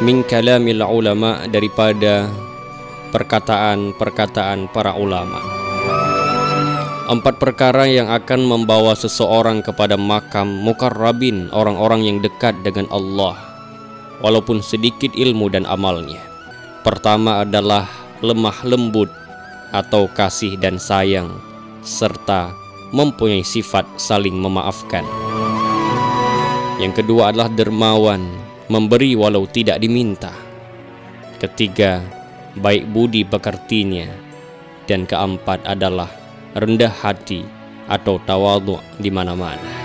min kalamil ulama daripada perkataan-perkataan para ulama. Empat perkara yang akan membawa seseorang kepada makam mukarrabin orang-orang yang dekat dengan Allah walaupun sedikit ilmu dan amalnya. Pertama adalah lemah lembut atau kasih dan sayang serta mempunyai sifat saling memaafkan. Yang kedua adalah dermawan, memberi walau tidak diminta. Ketiga, baik budi pekertinya. Dan keempat adalah rendah hati atau tawadhu di mana-mana.